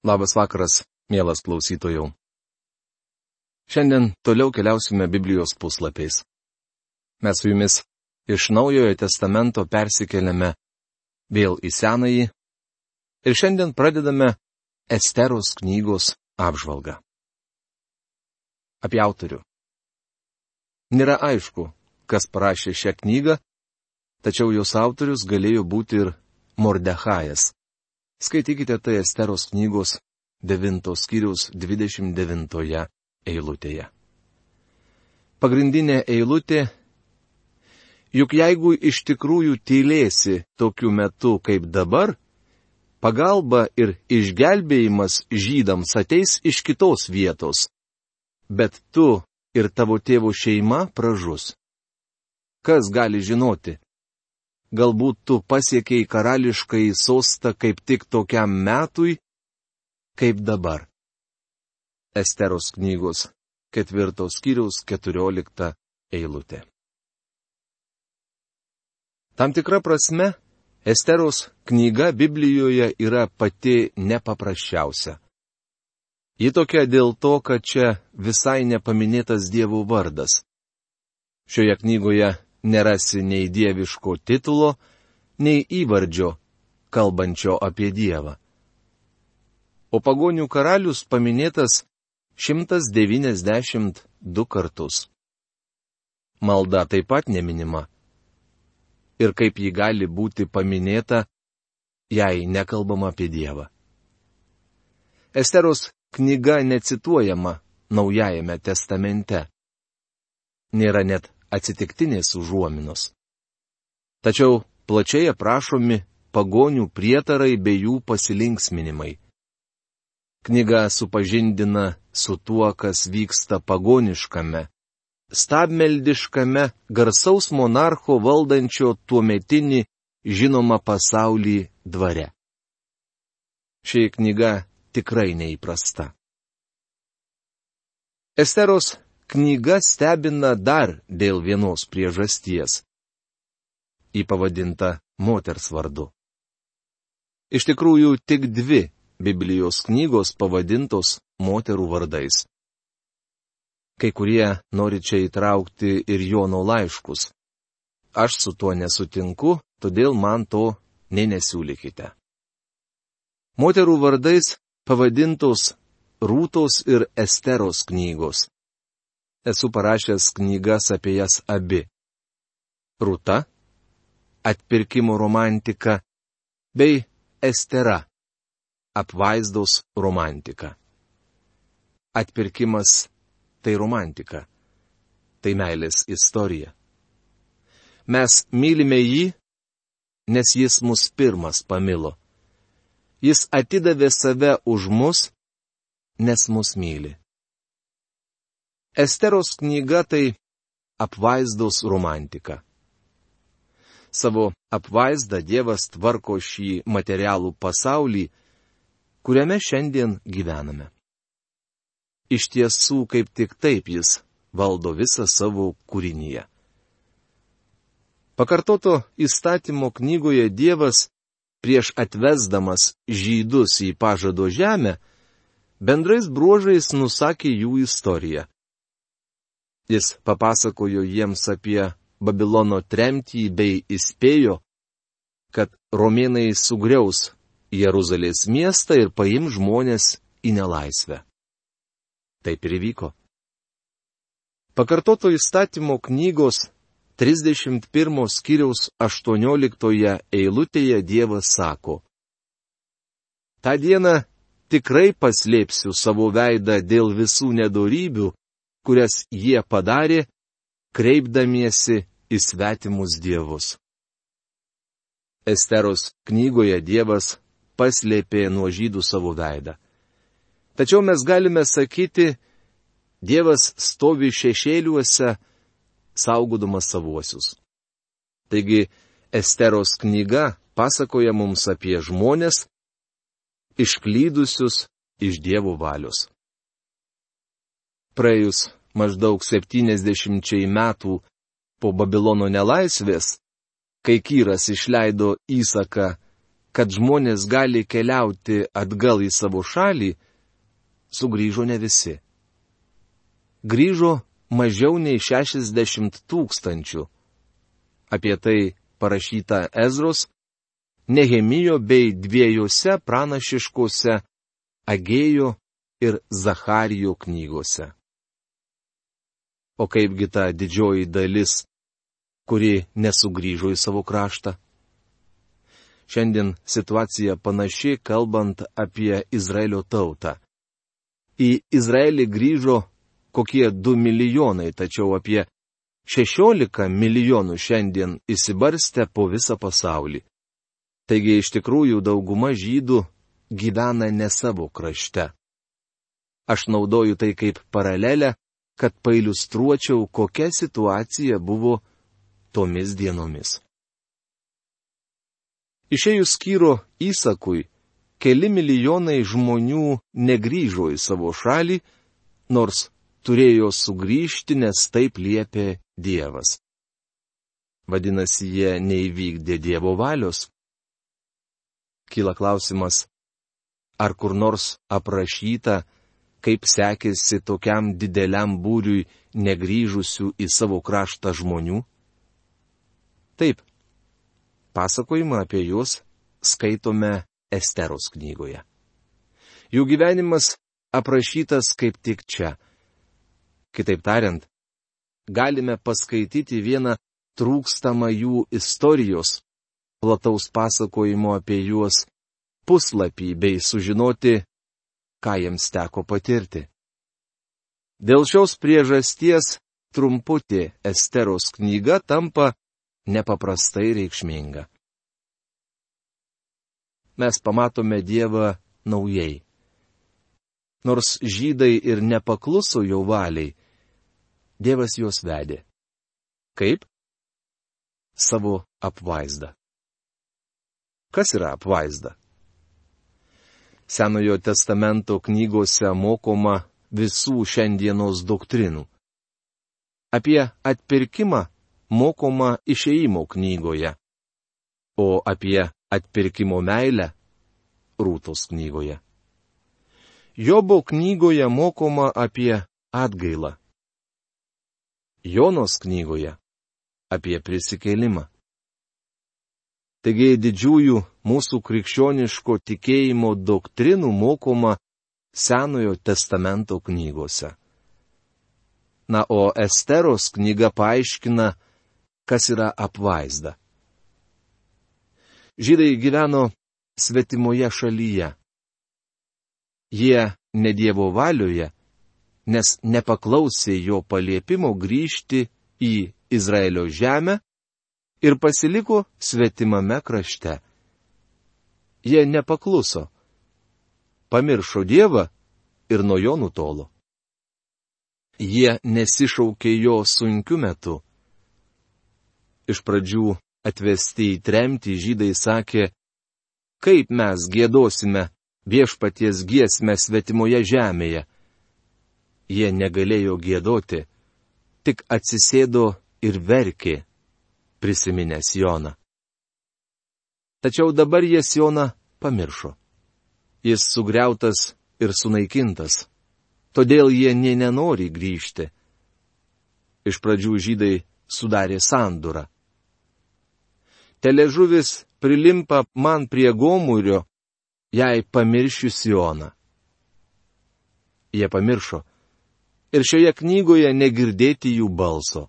Labas vakaras, mielas klausytojų. Šiandien toliau keliausime Biblijos puslapiais. Mes su jumis iš Naujojo testamento persikeliame vėl į Senąjį ir šiandien pradedame Esteros knygos apžvalgą. Apie autorių. Nėra aišku, kas parašė šią knygą, tačiau jos autorius galėjo būti ir Mordechajas. Skaitykite tai Esteros knygos 9 skyriaus 29 eilutėje. Pagrindinė eilutė Juk jeigu iš tikrųjų tylėsi tokiu metu kaip dabar, pagalba ir išgelbėjimas žydams ateis iš kitos vietos, bet tu ir tavo tėvo šeima pražus. Kas gali žinoti? Galbūt tu pasiekiai karališkai sostą kaip tik tokiam metui, kaip dabar. Esteros knygos ketvirtos skyriaus keturiolikta eilutė. Tam tikra prasme, Esteros knyga Biblijoje yra pati nepaprasčiausia. Ji tokia dėl to, kad čia visai nepaminėtas dievų vardas. Šioje knygoje nerasi nei dieviško titulo, nei įvardžio, kalbančio apie Dievą. O pagonių karalius paminėtas 192 kartus. Malda taip pat neminima. Ir kaip ji gali būti paminėta, jei nekalbama apie Dievą. Esteros knyga necituojama Naujajame testamente. Nėra net atsitiktinės užuominos. Tačiau plačiai aprašomi pagonių prietarai bei jų pasilinksminimai. Knyga supažindina su tuo, kas vyksta pagoniškame, stabmeldiškame garsaus monarcho valdančio tuometinį žinomą pasaulį dvare. Ši knyga tikrai neįprasta. Esteros knyga stebina dar dėl vienos priežasties. Į pavadintą moters vardu. Iš tikrųjų, tik dvi Biblijos knygos pavadintos moterų vardais. Kai kurie nori čia įtraukti ir Jono laiškus. Aš su tuo nesutinku, todėl man to nenesiūlykite. Moterų vardais pavadintos Rūtos ir Esteros knygos esu parašęs knygas apie jas abi. Rūta - atpirkimo romantika bei Estera - apvaizdos romantika. Atpirkimas - tai romantika. Tai meilės istorija. Mes mylime jį, nes jis mus pirmas pamilo. Jis atidavė save už mus, nes mus myli. Esteros knyga tai apvaizdos romantika. Savo apvaizdą Dievas tvarko šį materialų pasaulį, kuriame šiandien gyvename. Iš tiesų, kaip tik taip jis valdo visą savo kūrinyje. Pakartoto įstatymo knygoje Dievas prieš atvesdamas žydus į pažado žemę, bendrais bruožais nusakė jų istoriją. Jis papasakojo jiems apie Babilono tremtį bei įspėjo, kad romėnai sugriaus Jeruzalės miestą ir paim žmonės į nelaisvę. Taip ir įvyko. Pakartoto įstatymo knygos 31 skyriaus 18 eilutėje Dievas sako. Ta diena tikrai paslėpsiu savo veidą dėl visų nedorybių, kurias jie padarė, kreipdamiesi į svetimus dievus. Esteros knygoje Dievas paslėpė nuo žydų savo veidą. Tačiau mes galime sakyti, Dievas stovi šešėliuose, saugodamas savuosius. Taigi, Esteros knyga pasakoja mums apie žmonės, išklydusius iš Dievo valios. Praėjus maždaug 70 metų po Babilono nelaisvės, kai Kyras išleido įsaką kad žmonės gali keliauti atgal į savo šalį, sugrįžo ne visi. Grįžo mažiau nei 60 tūkstančių. Apie tai parašyta Ezros, Nehemijo bei dviejose pranašiškose Agėjo ir Zacharijo knygose. O kaipgi ta didžioji dalis, kuri nesugrįžo į savo kraštą? Šiandien situacija panaši, kalbant apie Izraelio tautą. Į Izraelį grįžo kokie 2 milijonai, tačiau apie 16 milijonų šiandien įsibarstę po visą pasaulį. Taigi iš tikrųjų dauguma žydų gyvena ne savo krašte. Aš naudoju tai kaip paralelę, kad pailustruočiau, kokia situacija buvo tomis dienomis. Išėjus skyro įsakui, keli milijonai žmonių negryžo į savo šalį, nors turėjo sugrįžti, nes taip liepė Dievas. Vadinasi, jie neįvykdė Dievo valios. Kyla klausimas, ar kur nors aprašyta, kaip sekėsi tokiam dideliam būriui negryžusių į savo kraštą žmonių? Taip, pasakojimą apie juos skaitome Esteros knygoje. Jų gyvenimas aprašytas kaip tik čia Kitaip tariant, galime paskaityti vieną trūkstamą jų istorijos, plataus pasakojimo apie juos puslapį bei sužinoti, ką jiems teko patirti. Dėl šios priežasties trumputė Esteros knyga tampa nepaprastai reikšminga. Mes pamatome Dievą naujai. Nors žydai ir nepakluso jo valiai, Dievas juos vedė. Kaip? Savo apvaizdą. Kas yra apvaizda? Senojo testamento knygose mokoma visų šiandienos doktrinų. Apie atpirkimą mokoma išeimo knygoje, o apie atpirkimo meilę Rūtos knygoje. Jobo knygoje mokoma apie atgailą. Jonos knygoje apie prisikėlimą. Taigi didžiųjų mūsų krikščioniško tikėjimo doktrinų mokoma Senojo testamento knygose. Na, o Esteros knyga paaiškina, kas yra apvaizda. Žydai gyveno svetimoje šalyje. Jie ne Dievo valioje, nes nepaklausė jo paliepimo grįžti į Izraelio žemę ir pasiliko svetimame krašte. Jie nepakluso, pamiršo Dievą ir nuo jo nutolo. Jie nesišaukė jo sunkiu metu. Iš pradžių atvesti į tremtį žydai sakė, kaip mes gėdosime viešpaties giesmę svetimoje žemėje jie negalėjo gėdoti, tik atsisėdo ir verkė, prisiminęs Joną. Tačiau dabar jie Joną pamiršo. Jis sugriautas ir sunaikintas, todėl jie nė nenori grįžti. Iš pradžių žydai sudarė sandurą. Teležuvis prilimpa man prie gomurio, jei pamiršiu Sioną. Jie pamiršo, ir šioje knygoje negirdėti jų balso.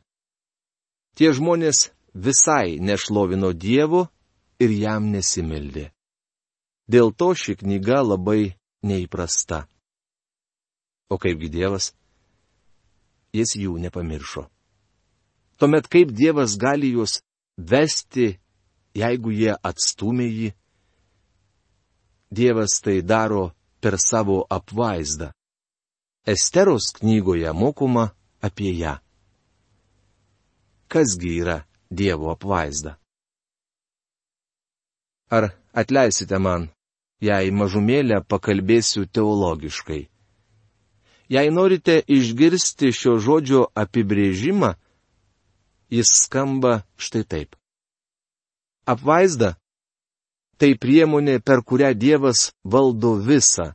Tie žmonės visai nešlovino Dievo ir jam nesimildė. Dėl to ši knyga labai neįprasta. O kaipgi Dievas? Jis jų nepamiršo. Tuomet kaip Dievas gali juos vesti, jeigu jie atstumė jį? Dievas tai daro per savo apvaizdą. Esteros knygoje mokoma apie ją. Kasgi yra Dievo apvaizda? Ar atleisite man, jei mažumėlę pakalbėsiu teologiškai? Jei norite išgirsti šio žodžio apibrėžimą, jis skamba štai taip. Apvaizda tai priemonė, per kurią Dievas valdo visą.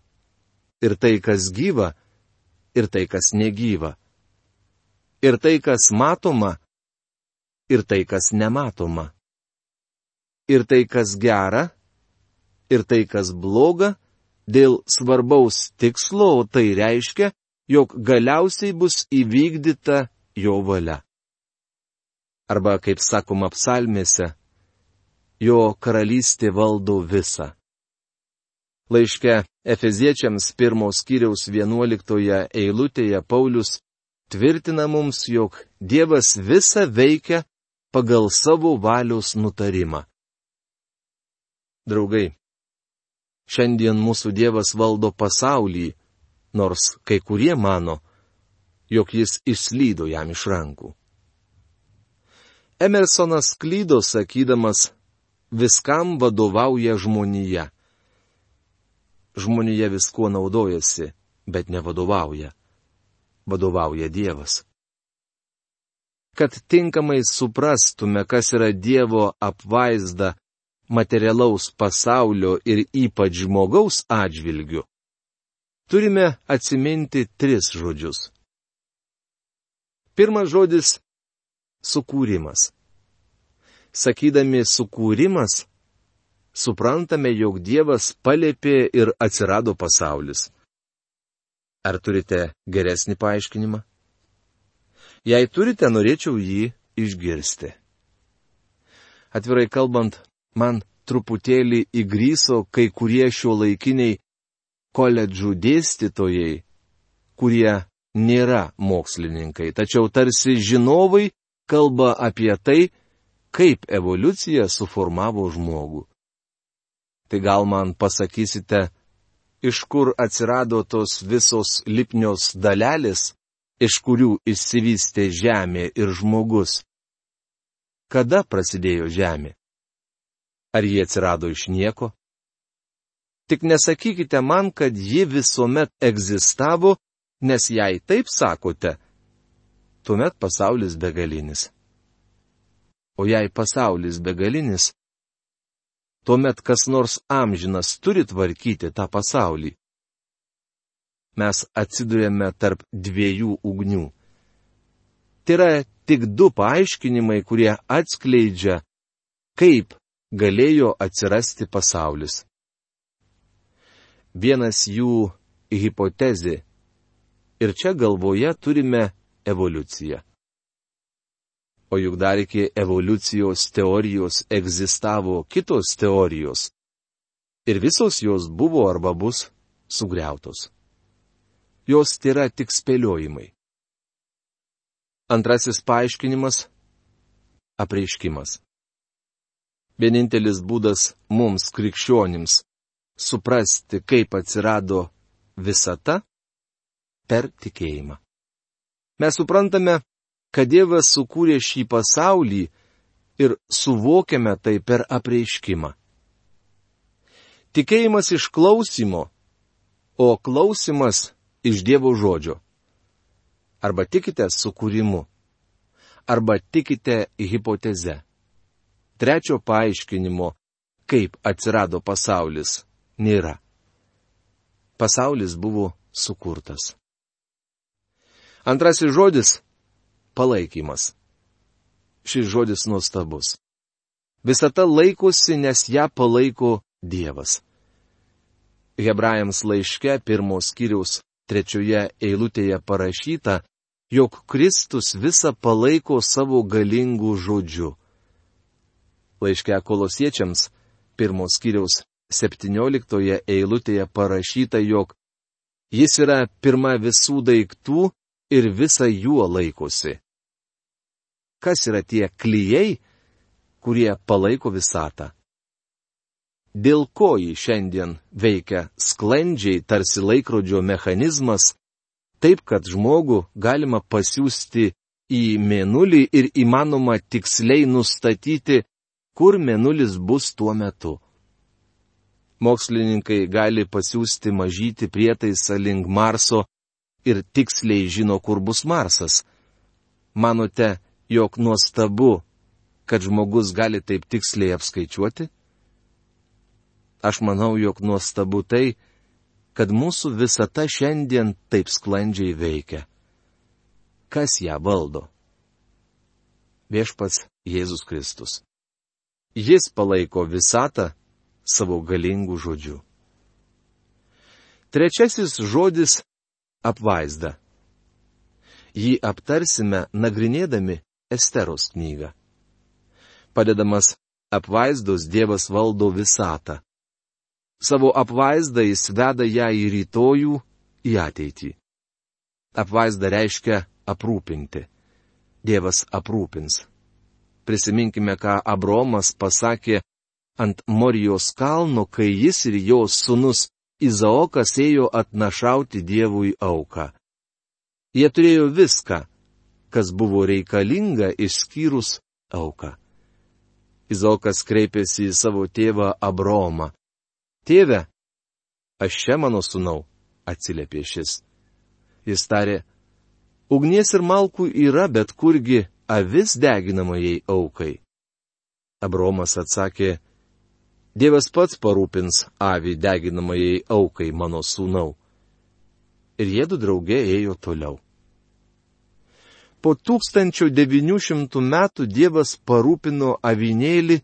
Ir tai, kas gyva, ir tai, kas negyva. Ir tai, kas matoma, ir tai, kas nematoma. Ir tai, kas gera, ir tai, kas bloga, dėl svarbaus tikslo, o tai reiškia, jog galiausiai bus įvykdyta jo valia. Arba, kaip sakoma psalmėse, jo karalystė valdo visą. Laiške Efeziečiams pirmos kiriaus vienuoliktoje eilutėje Paulius tvirtina mums, jog Dievas visą veikia pagal savo valios nutarimą. Draugai, šiandien mūsų Dievas valdo pasaulį, nors kai kurie mano, jog jis išslydo jam iš rankų. Emersonas klydo sakydamas, viskam vadovauja žmonija. Žmonija viskuo naudojasi, bet nevadovauja. Vadovauja Dievas. Kad tinkamai suprastume, kas yra Dievo apvaizda materialaus pasaulio ir ypač žmogaus atžvilgiu, turime atsiminti tris žodžius. Pirmas žodis - sukūrimas sakydami sukūrimas, suprantame, jog Dievas palėpė ir atsirado pasaulis. Ar turite geresnį paaiškinimą? Jei turite, norėčiau jį išgirsti. Atvirai kalbant, man truputėlį įgryso kai kurie šio laikiniai koledžų dėstytojai, kurie nėra mokslininkai, tačiau tarsi žinovai kalba apie tai, kaip evoliucija suformavo žmogų. Tai gal man pasakysite, iš kur atsirado tos visos lipnios dalelės, iš kurių išsivystė Žemė ir žmogus. Kada prasidėjo Žemė? Ar jie atsirado iš nieko? Tik nesakykite man, kad ji visuomet egzistavo, nes jei taip sakote, tuomet pasaulis begalinis. O jei pasaulis begalinis, tuomet kas nors amžinas turi tvarkyti tą pasaulį. Mes atsidurėme tarp dviejų ugnių. Tai yra tik du paaiškinimai, kurie atskleidžia, kaip galėjo atsirasti pasaulis. Vienas jų hipotezė. Ir čia galvoje turime evoliuciją. O juk dar iki evoliucijos teorijos egzistavo kitos teorijos. Ir visos jos buvo arba bus sugriautos. Jos yra tik spėliojimai. Antrasis paaiškinimas - apreiškimas. Vienintelis būdas mums, krikščionims, suprasti, kaip atsirado visata - per tikėjimą. Mes suprantame, kad Dievas sukūrė šį pasaulį ir suvokiame tai per apreiškimą. Tikėjimas iš klausimo, o klausimas iš Dievo žodžio. Arba tikite sukūrimu, arba tikite hipoteze. Trečio paaiškinimo, kaip atsirado pasaulis, nėra. Pasaulis buvo sukurtas. Antrasis žodis palaikymas. Šis žodis nuostabus. Visata laikosi, nes ją palaiko Dievas. Hebrajams laiške pirmos kiriaus trečioje eilutėje parašyta, jog Kristus visą palaiko savo galingų žodžių. Laiške kolosiečiams pirmos kiriaus septynioliktoje eilutėje parašyta, jog Jis yra pirma visų daiktų ir visą juo laikosi kas yra tie klyjei, kurie palaiko visatą. Dėl ko jį šiandien veikia sklandžiai tarsi laikrodžio mechanizmas, taip kad žmogų galima pasiūsti į mėnulį ir įmanoma tiksliai nustatyti, kur mėnulis bus tuo metu. Mokslininkai gali pasiūsti mažyti prietaisą link Marso ir tiksliai žino, kur bus Marsas. Manote, jog nuostabu, kad žmogus gali taip tiksliai apskaičiuoti? Aš manau, jog nuostabu tai, kad mūsų visata šiandien taip sklandžiai veikia. Kas ją valdo? Viešpats Jėzus Kristus. Jis palaiko visatą savo galingų žodžių. Trečiasis žodis - apvaizda. Jį aptarsime nagrinėdami Esteros knygą. Padedamas apvaizdos Dievas valdo visatą. Savo apvaizdą jis veda ją į rytojų, į ateitį. Apvaizda reiškia aprūpinti. Dievas aprūpins. Prisiminkime, ką Abromas pasakė ant Morijos kalno, kai jis ir jo sunus Izaokas ėjo atnašauti Dievui auką. Jie turėjo viską, kas buvo reikalinga išskyrus auką. Izaokas kreipėsi į savo tėvą Abromą. Tėve, aš čia mano sunau, atsiliepė šis. Jis tarė, ugnies ir malkų yra, bet kurgi avis deginamajai aukai. Abromas atsakė, Dievas pats parūpins avį deginamajai aukai mano sūnau. Ir jėdu draugė ėjo toliau. Po 1900 metų Dievas parūpino avinėlį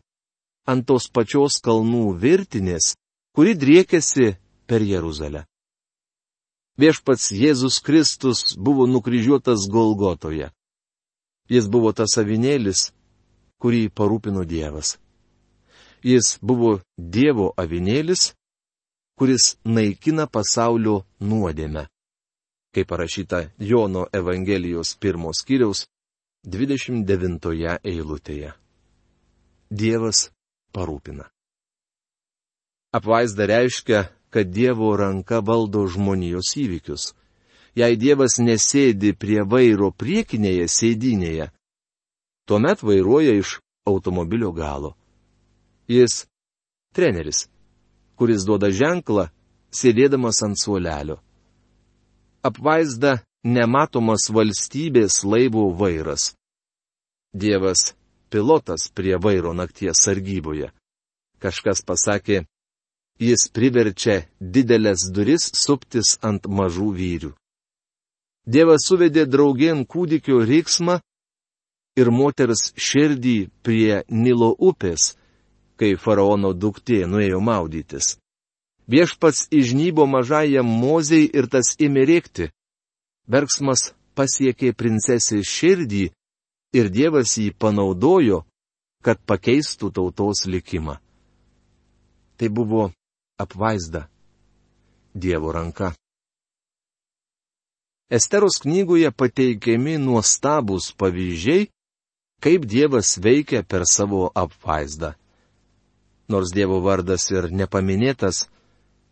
ant tos pačios kalnų virtinės, kuri driekėsi per Jeruzalę. Viešpats Jėzus Kristus buvo nukryžiuotas Golgotoje. Jis buvo tas avinėlis, kurį parūpino Dievas. Jis buvo Dievo avinėlis, kuris naikina pasaulio nuodėmę. Kaip parašyta Jono Evangelijos pirmos kiriaus 29 eilutėje. Dievas parūpina. Apvaizda reiškia, kad Dievo ranka valdo žmonijos įvykius. Jei Dievas nesėdi prie vairo priekinėje sėdinėje, tuomet vairuoja iš automobilio galo. Jis - treneris, kuris duoda ženklą, sėdėdamas ant suolelio. Apvaizda nematomas valstybės laivų vairas. Dievas - pilotas prie vairo nakties sargyboje. Kažkas pasakė, jis priverčia didelės duris suptis ant mažų vyrių. Dievas suvedė draugien kūdikio riksmą ir moters širdį prie Nilo upės, kai faraono duktė nuėjo maudytis. Viešpats išnybo mažajam mozei ir tas ėmė rėkti. Verksmas pasiekė princesės širdį ir Dievas jį panaudojo, kad pakeistų tautos likimą. Tai buvo apvaizda - Dievo ranka. Esteros knygoje pateikiami nuostabūs pavyzdžiai, kaip Dievas veikia per savo apvaizdą. Nors Dievo vardas ir nepaminėtas,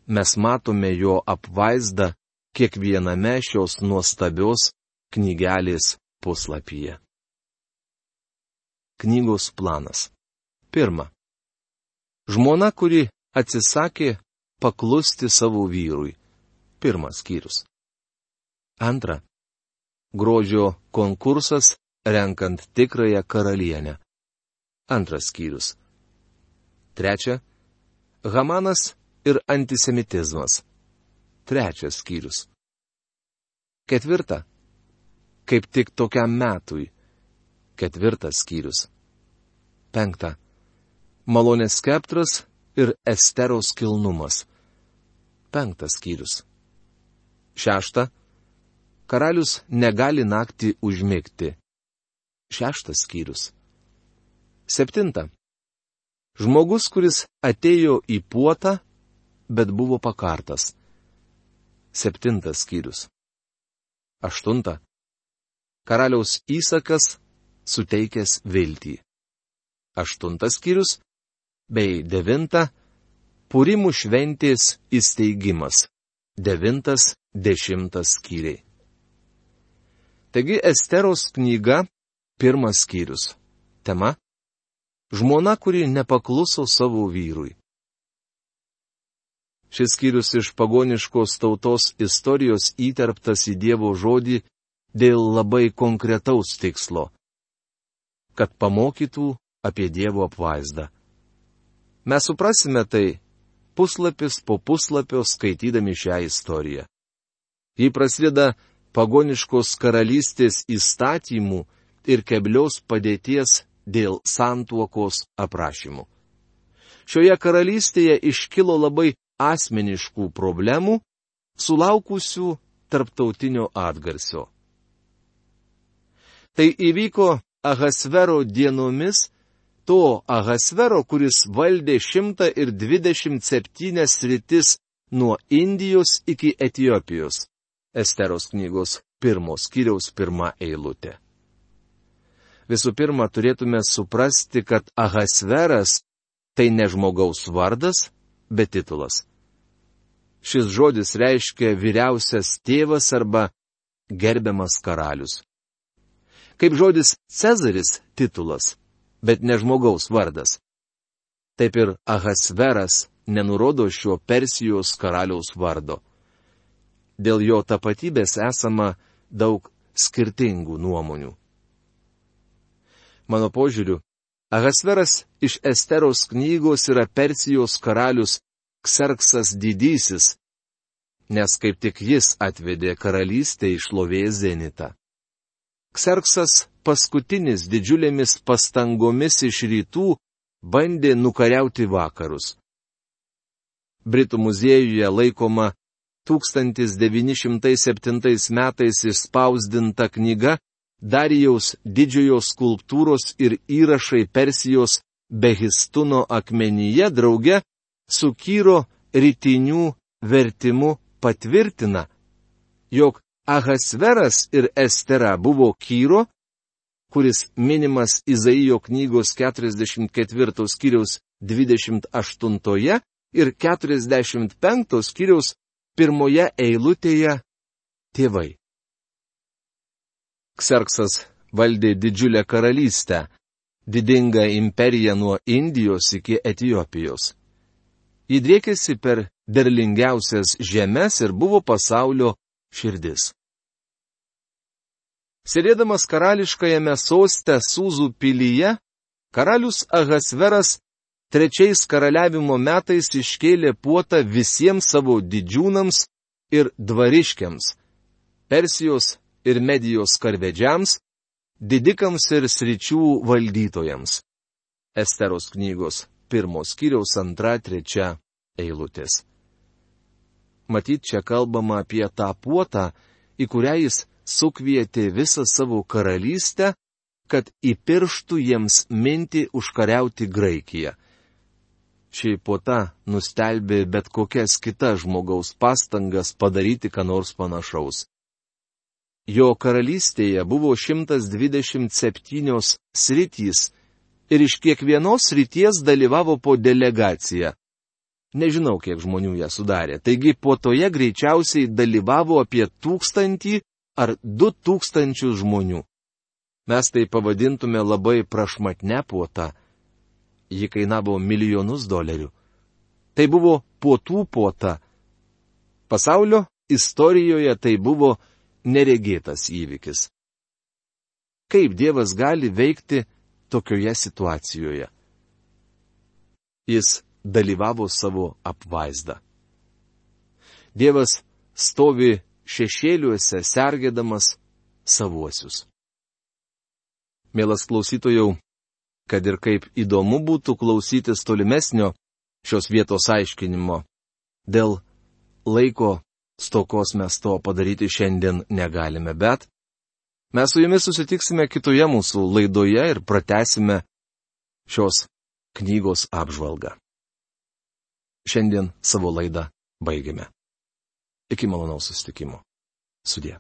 mes matome jo apvaizdą kiekviename šios nuostabios knygelės puslapyje. Knygos planas. Pirma. Žmona, kuri atsisakė paklusti savo vyrui. Pirmas skyrius. Antra. Grožio konkursas renkant tikrąją karalienę. Antras skyrius. Trečia. Hamanas ir antisemitizmas. Trečias skyrius. Ketvirta. Kaip tik tokiam metui. Ketvirtas skyrius. Penkta. Malonės skeptras ir Esteros kilnumas. Penktas skyrius. Šešta. Karalius negali naktį užmigti. Šeštas skyrius. Septinta. Žmogus, kuris atėjo į puotą, bet buvo pakartas. Septintas skyrius. Aštunta. Karaliaus įsakas suteikęs viltį. Aštuntas skyrius bei devinta - Purimų šventės įsteigimas. Devintas - dešimtas skyriai. Taigi Esteros knyga - pirmas skyrius. Tema - žmona, kuri nepakluso savo vyrui. Šis skyrius iš pagoniškos tautos istorijos įterptas į Dievo žodį dėl labai konkretaus tikslo - kad pamokytų apie Dievo apvaizdą. Mes suprasime tai, puslapis po puslapio skaitydami šią istoriją. Ji prasideda pagoniškos karalystės įstatymų ir keblios padėties dėl santuokos aprašymų. Šioje karalystėje iškilo labai asmeniškų problemų, sulaukusių tarptautinio atgarsio. Tai įvyko Ahasvero dienomis, to Ahasvero, kuris valdė 127 sritis nuo Indijos iki Etijopijos. Esteros knygos pirmos kiriaus pirmą eilutę. Visų pirma, turėtume suprasti, kad Ahasveras tai ne žmogaus vardas, bet titulas. Šis žodis reiškia vyriausias tėvas arba gerbiamas karalius. Kaip žodis Cezaris titulas, bet ne žmogaus vardas. Taip ir Ahasveras nenurodo šio Persijos karaliaus vardo. Dėl jo tapatybės esama daug skirtingų nuomonių. Mano požiūriu, Ahasveras iš Esteros knygos yra Persijos karalius Kserksas didysis, nes kaip tik jis atvedė karalystę iš lovės zenitą. Kserksas paskutinis didžiulėmis pastangomis iš rytų bandė nukariauti vakarus. Britų muziejuje laikoma 1907 metais išspausdinta knyga Darijaus didžiojo skulptūros ir įrašai Persijos Behistuno akmenyje drauge su Kyro rytinių vertimu patvirtina, jog Ahasveras ir Estera buvo Kyro, kuris minimas Izaijo knygos 44 skyriaus 28 ir 45 skyriaus pirmoje eilutėje tėvai. Kserksas valdė didžiulę karalystę, didingą imperiją nuo Indijos iki Etijopijos. Įdrėkėsi per derlingiausias žemės ir buvo pasaulio širdis. Sėdėdamas karališkajame soste Sūzų pilyje, karalius Ahasveras trečiais karaliavimo metais iškėlė puotą visiems savo didžiūnams ir dvariškiams - Persijos ir Medijos karvedžiams, didikams ir sričių valdytojams. Esteros knygos pirmos kiriaus antra trečia eilutės. Matyt, čia kalbama apie tą puotą, į kurią jis sukvietė visą savo karalystę, kad įpirštų jiems mintį užkariauti Graikiją. Ši puota nustelbė bet kokias kitas žmogaus pastangas padaryti ką nors panašaus. Jo karalystėje buvo 127 sritys ir iš kiekvienos srities dalyvavo po delegaciją. Nežinau, kiek žmonių ją sudarė. Taigi po toje greičiausiai dalyvavo apie tūkstantį ar du tūkstančius žmonių. Mes tai pavadintume labai prašmatne puota. Ji kainavo milijonus dolerių. Tai buvo puotų puota. Pasaulio istorijoje tai buvo neregėtas įvykis. Kaip Dievas gali veikti tokioje situacijoje? Jis dalyvavo savo apvaizdą. Dievas stovi šešėliuose sergėdamas savuosius. Mielas klausytojau, kad ir kaip įdomu būtų klausytis tolimesnio šios vietos aiškinimo, dėl laiko stokos mes to padaryti šiandien negalime, bet mes su jumis susitiksime kitoje mūsų laidoje ir pratesime šios knygos apžvalgą. Šiandien savo laidą baigiame. Iki malonaus susitikimo. Sudė.